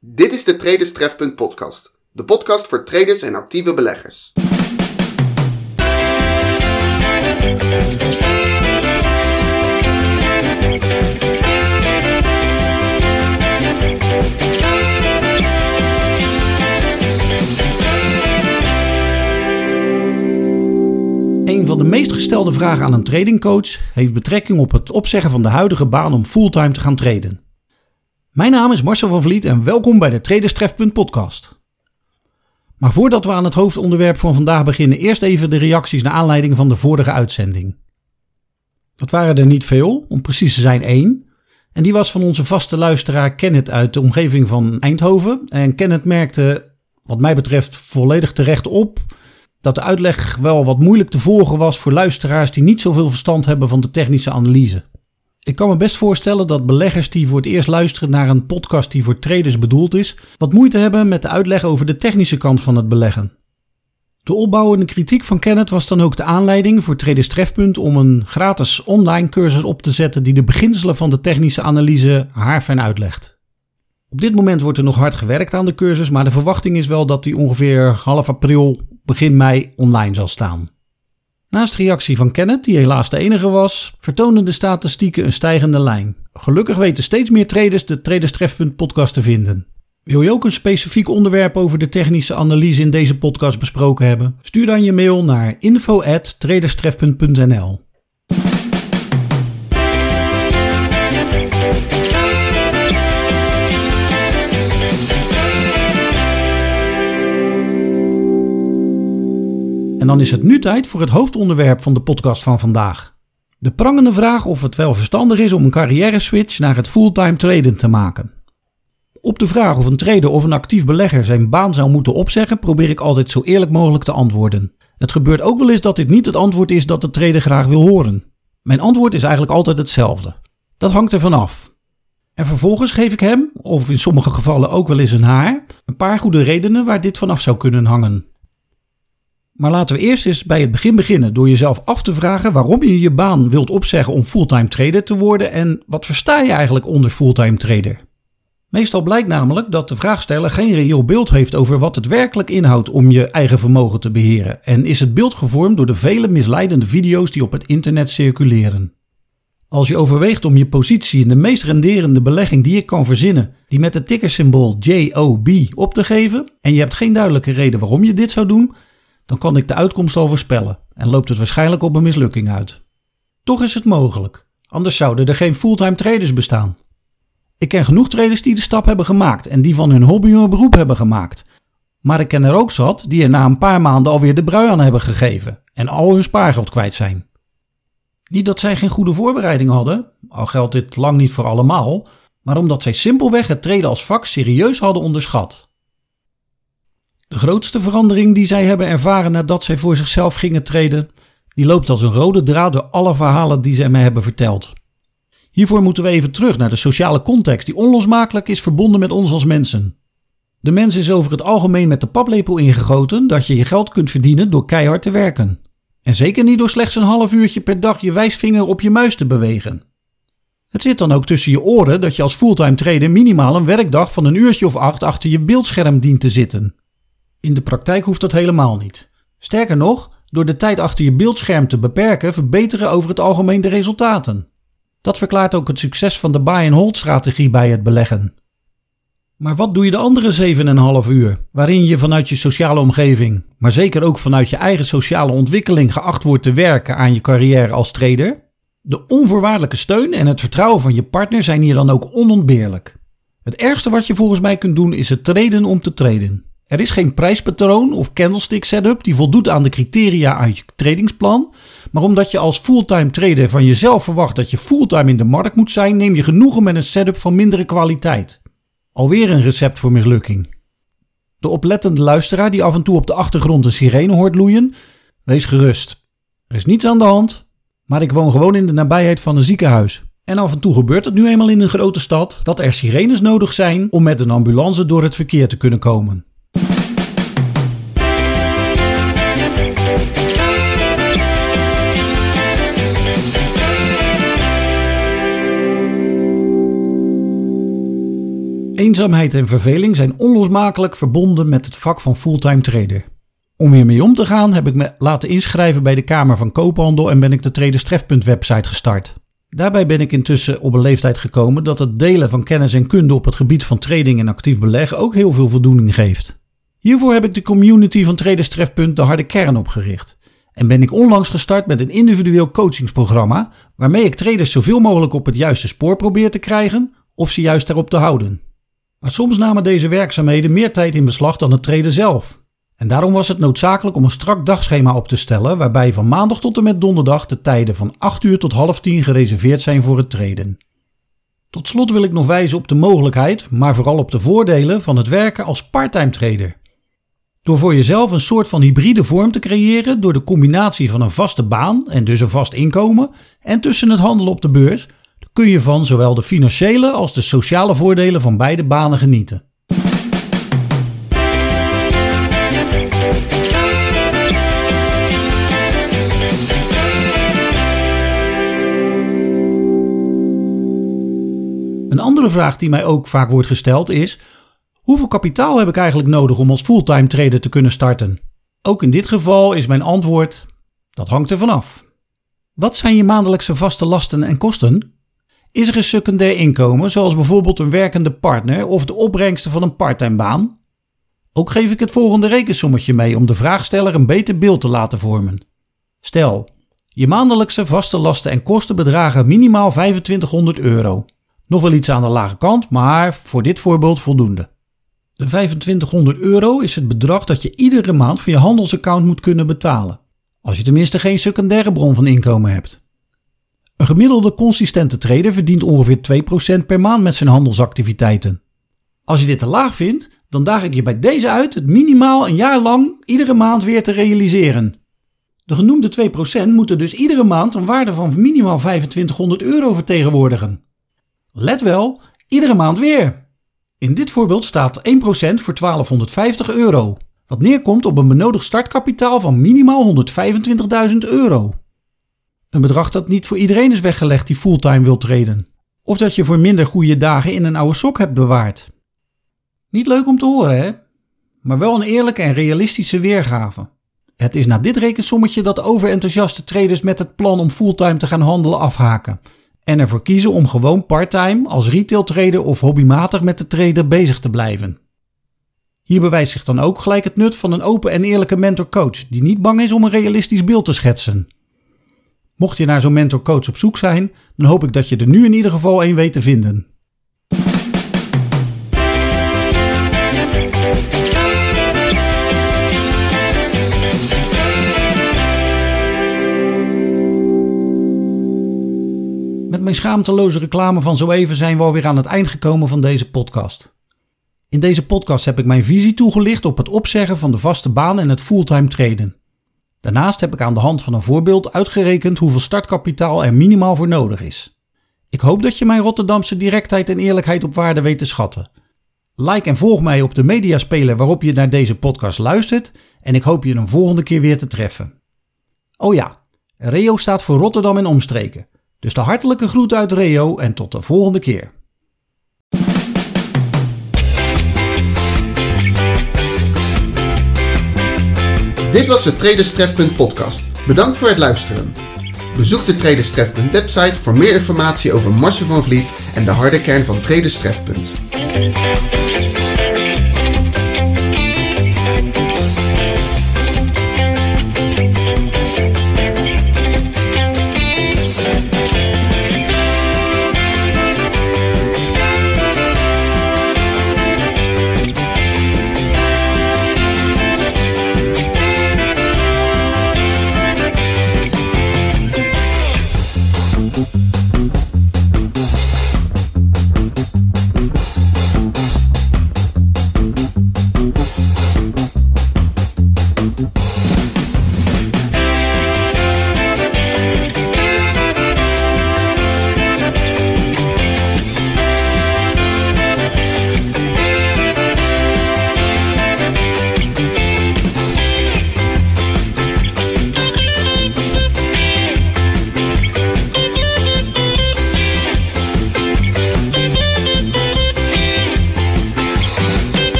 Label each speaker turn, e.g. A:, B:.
A: Dit is de Traders Trefpunt podcast. De podcast voor traders en actieve beleggers.
B: Een van de meest gestelde vragen aan een tradingcoach heeft betrekking op het opzeggen van de huidige baan om fulltime te gaan traden. Mijn naam is Marcel van Vliet en welkom bij de Traders Trefpunt podcast. Maar voordat we aan het hoofdonderwerp van vandaag beginnen, eerst even de reacties naar aanleiding van de vorige uitzending. Dat waren er niet veel, om precies te zijn één. En die was van onze vaste luisteraar Kenneth uit de omgeving van Eindhoven. En Kenneth merkte, wat mij betreft, volledig terecht op dat de uitleg wel wat moeilijk te volgen was voor luisteraars die niet zoveel verstand hebben van de technische analyse. Ik kan me best voorstellen dat beleggers die voor het eerst luisteren naar een podcast die voor traders bedoeld is, wat moeite hebben met de uitleg over de technische kant van het beleggen. De opbouwende kritiek van Kenneth was dan ook de aanleiding voor Traders Trefpunt om een gratis online cursus op te zetten die de beginselen van de technische analyse haarfijn uitlegt. Op dit moment wordt er nog hard gewerkt aan de cursus, maar de verwachting is wel dat die ongeveer half april, begin mei online zal staan. Naast reactie van Kenneth, die helaas de enige was, vertonen de statistieken een stijgende lijn. Gelukkig weten steeds meer traders de Traders Trefpunt podcast te vinden. Wil je ook een specifiek onderwerp over de technische analyse in deze podcast besproken hebben? Stuur dan je mail naar info@traderstrefpunt.nl. En dan is het nu tijd voor het hoofdonderwerp van de podcast van vandaag. De prangende vraag of het wel verstandig is om een carrière switch naar het fulltime traden te maken. Op de vraag of een trader of een actief belegger zijn baan zou moeten opzeggen, probeer ik altijd zo eerlijk mogelijk te antwoorden. Het gebeurt ook wel eens dat dit niet het antwoord is dat de trader graag wil horen. Mijn antwoord is eigenlijk altijd hetzelfde. Dat hangt ervan af. En vervolgens geef ik hem, of in sommige gevallen ook wel eens een haar, een paar goede redenen waar dit vanaf zou kunnen hangen. Maar laten we eerst eens bij het begin beginnen door jezelf af te vragen waarom je je baan wilt opzeggen om fulltime trader te worden en wat versta je eigenlijk onder fulltime trader. Meestal blijkt namelijk dat de vraagsteller geen reëel beeld heeft over wat het werkelijk inhoudt om je eigen vermogen te beheren en is het beeld gevormd door de vele misleidende video's die op het internet circuleren. Als je overweegt om je positie in de meest renderende belegging die je kan verzinnen, die met het tickersymbool JOB op te geven, en je hebt geen duidelijke reden waarom je dit zou doen, dan kan ik de uitkomst al voorspellen en loopt het waarschijnlijk op een mislukking uit. Toch is het mogelijk, anders zouden er geen fulltime traders bestaan. Ik ken genoeg traders die de stap hebben gemaakt en die van hun hobby hun beroep hebben gemaakt. Maar ik ken er ook zat die er na een paar maanden alweer de brui aan hebben gegeven en al hun spaargeld kwijt zijn. Niet dat zij geen goede voorbereiding hadden, al geldt dit lang niet voor allemaal, maar omdat zij simpelweg het traden als vak serieus hadden onderschat. Grootste verandering die zij hebben ervaren nadat zij voor zichzelf gingen treden, die loopt als een rode draad door alle verhalen die zij mij hebben verteld. Hiervoor moeten we even terug naar de sociale context die onlosmakelijk is verbonden met ons als mensen. De mens is over het algemeen met de paplepel ingegoten dat je je geld kunt verdienen door keihard te werken. En zeker niet door slechts een half uurtje per dag je wijsvinger op je muis te bewegen. Het zit dan ook tussen je oren dat je als fulltime trader minimaal een werkdag van een uurtje of acht achter je beeldscherm dient te zitten. In de praktijk hoeft dat helemaal niet. Sterker nog, door de tijd achter je beeldscherm te beperken, verbeteren over het algemeen de resultaten. Dat verklaart ook het succes van de buy-and-hold strategie bij het beleggen. Maar wat doe je de andere 7,5 uur, waarin je vanuit je sociale omgeving, maar zeker ook vanuit je eigen sociale ontwikkeling geacht wordt te werken aan je carrière als trader? De onvoorwaardelijke steun en het vertrouwen van je partner zijn hier dan ook onontbeerlijk. Het ergste wat je volgens mij kunt doen is het treden om te treden. Er is geen prijspatroon of candlestick setup die voldoet aan de criteria uit je tradingsplan. Maar omdat je als fulltime trader van jezelf verwacht dat je fulltime in de markt moet zijn, neem je genoegen met een setup van mindere kwaliteit. Alweer een recept voor mislukking. De oplettende luisteraar die af en toe op de achtergrond een sirene hoort loeien, wees gerust. Er is niets aan de hand, maar ik woon gewoon in de nabijheid van een ziekenhuis. En af en toe gebeurt het nu eenmaal in een grote stad dat er sirenes nodig zijn om met een ambulance door het verkeer te kunnen komen. Eenzaamheid en verveling zijn onlosmakelijk verbonden met het vak van fulltime trader. Om hiermee om te gaan heb ik me laten inschrijven bij de Kamer van Koophandel en ben ik de Traders Trefpunt website gestart. Daarbij ben ik intussen op een leeftijd gekomen dat het delen van kennis en kunde op het gebied van trading en actief beleggen ook heel veel voldoening geeft. Hiervoor heb ik de community van Traders Trefpunt de harde kern opgericht. En ben ik onlangs gestart met een individueel coachingsprogramma waarmee ik traders zoveel mogelijk op het juiste spoor probeer te krijgen of ze juist daarop te houden. Maar soms namen deze werkzaamheden meer tijd in beslag dan het traden zelf. En daarom was het noodzakelijk om een strak dagschema op te stellen waarbij van maandag tot en met donderdag de tijden van 8 uur tot half 10 gereserveerd zijn voor het traden. Tot slot wil ik nog wijzen op de mogelijkheid, maar vooral op de voordelen van het werken als parttime trader. Door voor jezelf een soort van hybride vorm te creëren door de combinatie van een vaste baan en dus een vast inkomen en tussen het handelen op de beurs, kun je van zowel de financiële als de sociale voordelen van beide banen genieten. Een andere vraag die mij ook vaak wordt gesteld is: hoeveel kapitaal heb ik eigenlijk nodig om als fulltime trader te kunnen starten? Ook in dit geval is mijn antwoord: dat hangt er vanaf. Wat zijn je maandelijkse vaste lasten en kosten? Is er een secundair inkomen, zoals bijvoorbeeld een werkende partner of de opbrengsten van een parttime baan? Ook geef ik het volgende rekensommetje mee om de vraagsteller een beter beeld te laten vormen. Stel, je maandelijkse vaste lasten en kosten bedragen minimaal 2500 euro. Nog wel iets aan de lage kant, maar voor dit voorbeeld voldoende. De 2500 euro is het bedrag dat je iedere maand van je handelsaccount moet kunnen betalen. Als je tenminste geen secundaire bron van inkomen hebt. Een gemiddelde consistente trader verdient ongeveer 2% per maand met zijn handelsactiviteiten. Als je dit te laag vindt, dan daag ik je bij deze uit het minimaal een jaar lang iedere maand weer te realiseren. De genoemde 2% moeten dus iedere maand een waarde van minimaal 2500 euro vertegenwoordigen. Let wel, iedere maand weer. In dit voorbeeld staat 1% voor 1250 euro, wat neerkomt op een benodigd startkapitaal van minimaal 125.000 euro. Een bedrag dat niet voor iedereen is weggelegd die fulltime wil treden. Of dat je voor minder goede dagen in een oude sok hebt bewaard. Niet leuk om te horen, hè? Maar wel een eerlijke en realistische weergave. Het is na dit rekensommetje dat overenthousiaste traders met het plan om fulltime te gaan handelen afhaken. En ervoor kiezen om gewoon parttime als retail trader of hobbymatig met de trader bezig te blijven. Hier bewijst zich dan ook gelijk het nut van een open en eerlijke mentor-coach die niet bang is om een realistisch beeld te schetsen. Mocht je naar zo'n mentor-coach op zoek zijn, dan hoop ik dat je er nu in ieder geval één weet te vinden. Met mijn schaamteloze reclame van zo even zijn we alweer aan het eind gekomen van deze podcast. In deze podcast heb ik mijn visie toegelicht op het opzeggen van de vaste baan en het fulltime traden. Daarnaast heb ik aan de hand van een voorbeeld uitgerekend hoeveel startkapitaal er minimaal voor nodig is. Ik hoop dat je mijn Rotterdamse directheid en eerlijkheid op waarde weet te schatten. Like en volg mij op de mediaspeler waarop je naar deze podcast luistert en ik hoop je een volgende keer weer te treffen. Oh ja, Reo staat voor Rotterdam en omstreken. Dus de hartelijke groet uit Reo en tot de volgende keer.
A: Dit was de Traders Trefpunt podcast. Bedankt voor het luisteren. Bezoek de Traders Trefpunt website voor meer informatie over Marcel van Vliet en de harde kern van Traders Trefpunt.